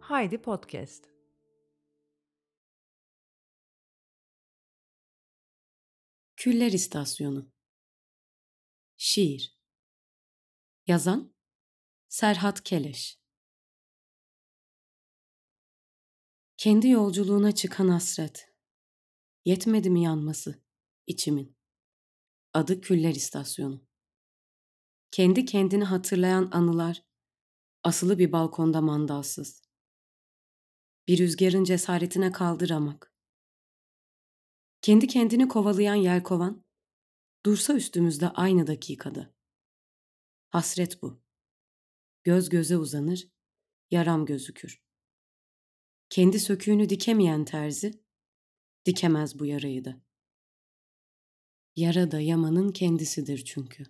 Haydi Podcast. Küller İstasyonu Şiir Yazan Serhat Keleş Kendi yolculuğuna çıkan hasret. Yetmedi mi yanması içimin? Adı Küller İstasyonu. Kendi kendini hatırlayan anılar, asılı bir balkonda mandalsız. Bir rüzgarın cesaretine kaldıramak. Kendi kendini kovalayan yelkovan, dursa üstümüzde aynı dakikada. Hasret bu. Göz göze uzanır, yaram gözükür. Kendi söküğünü dikemeyen terzi, dikemez bu yarayı da. Yara da yamanın kendisidir çünkü.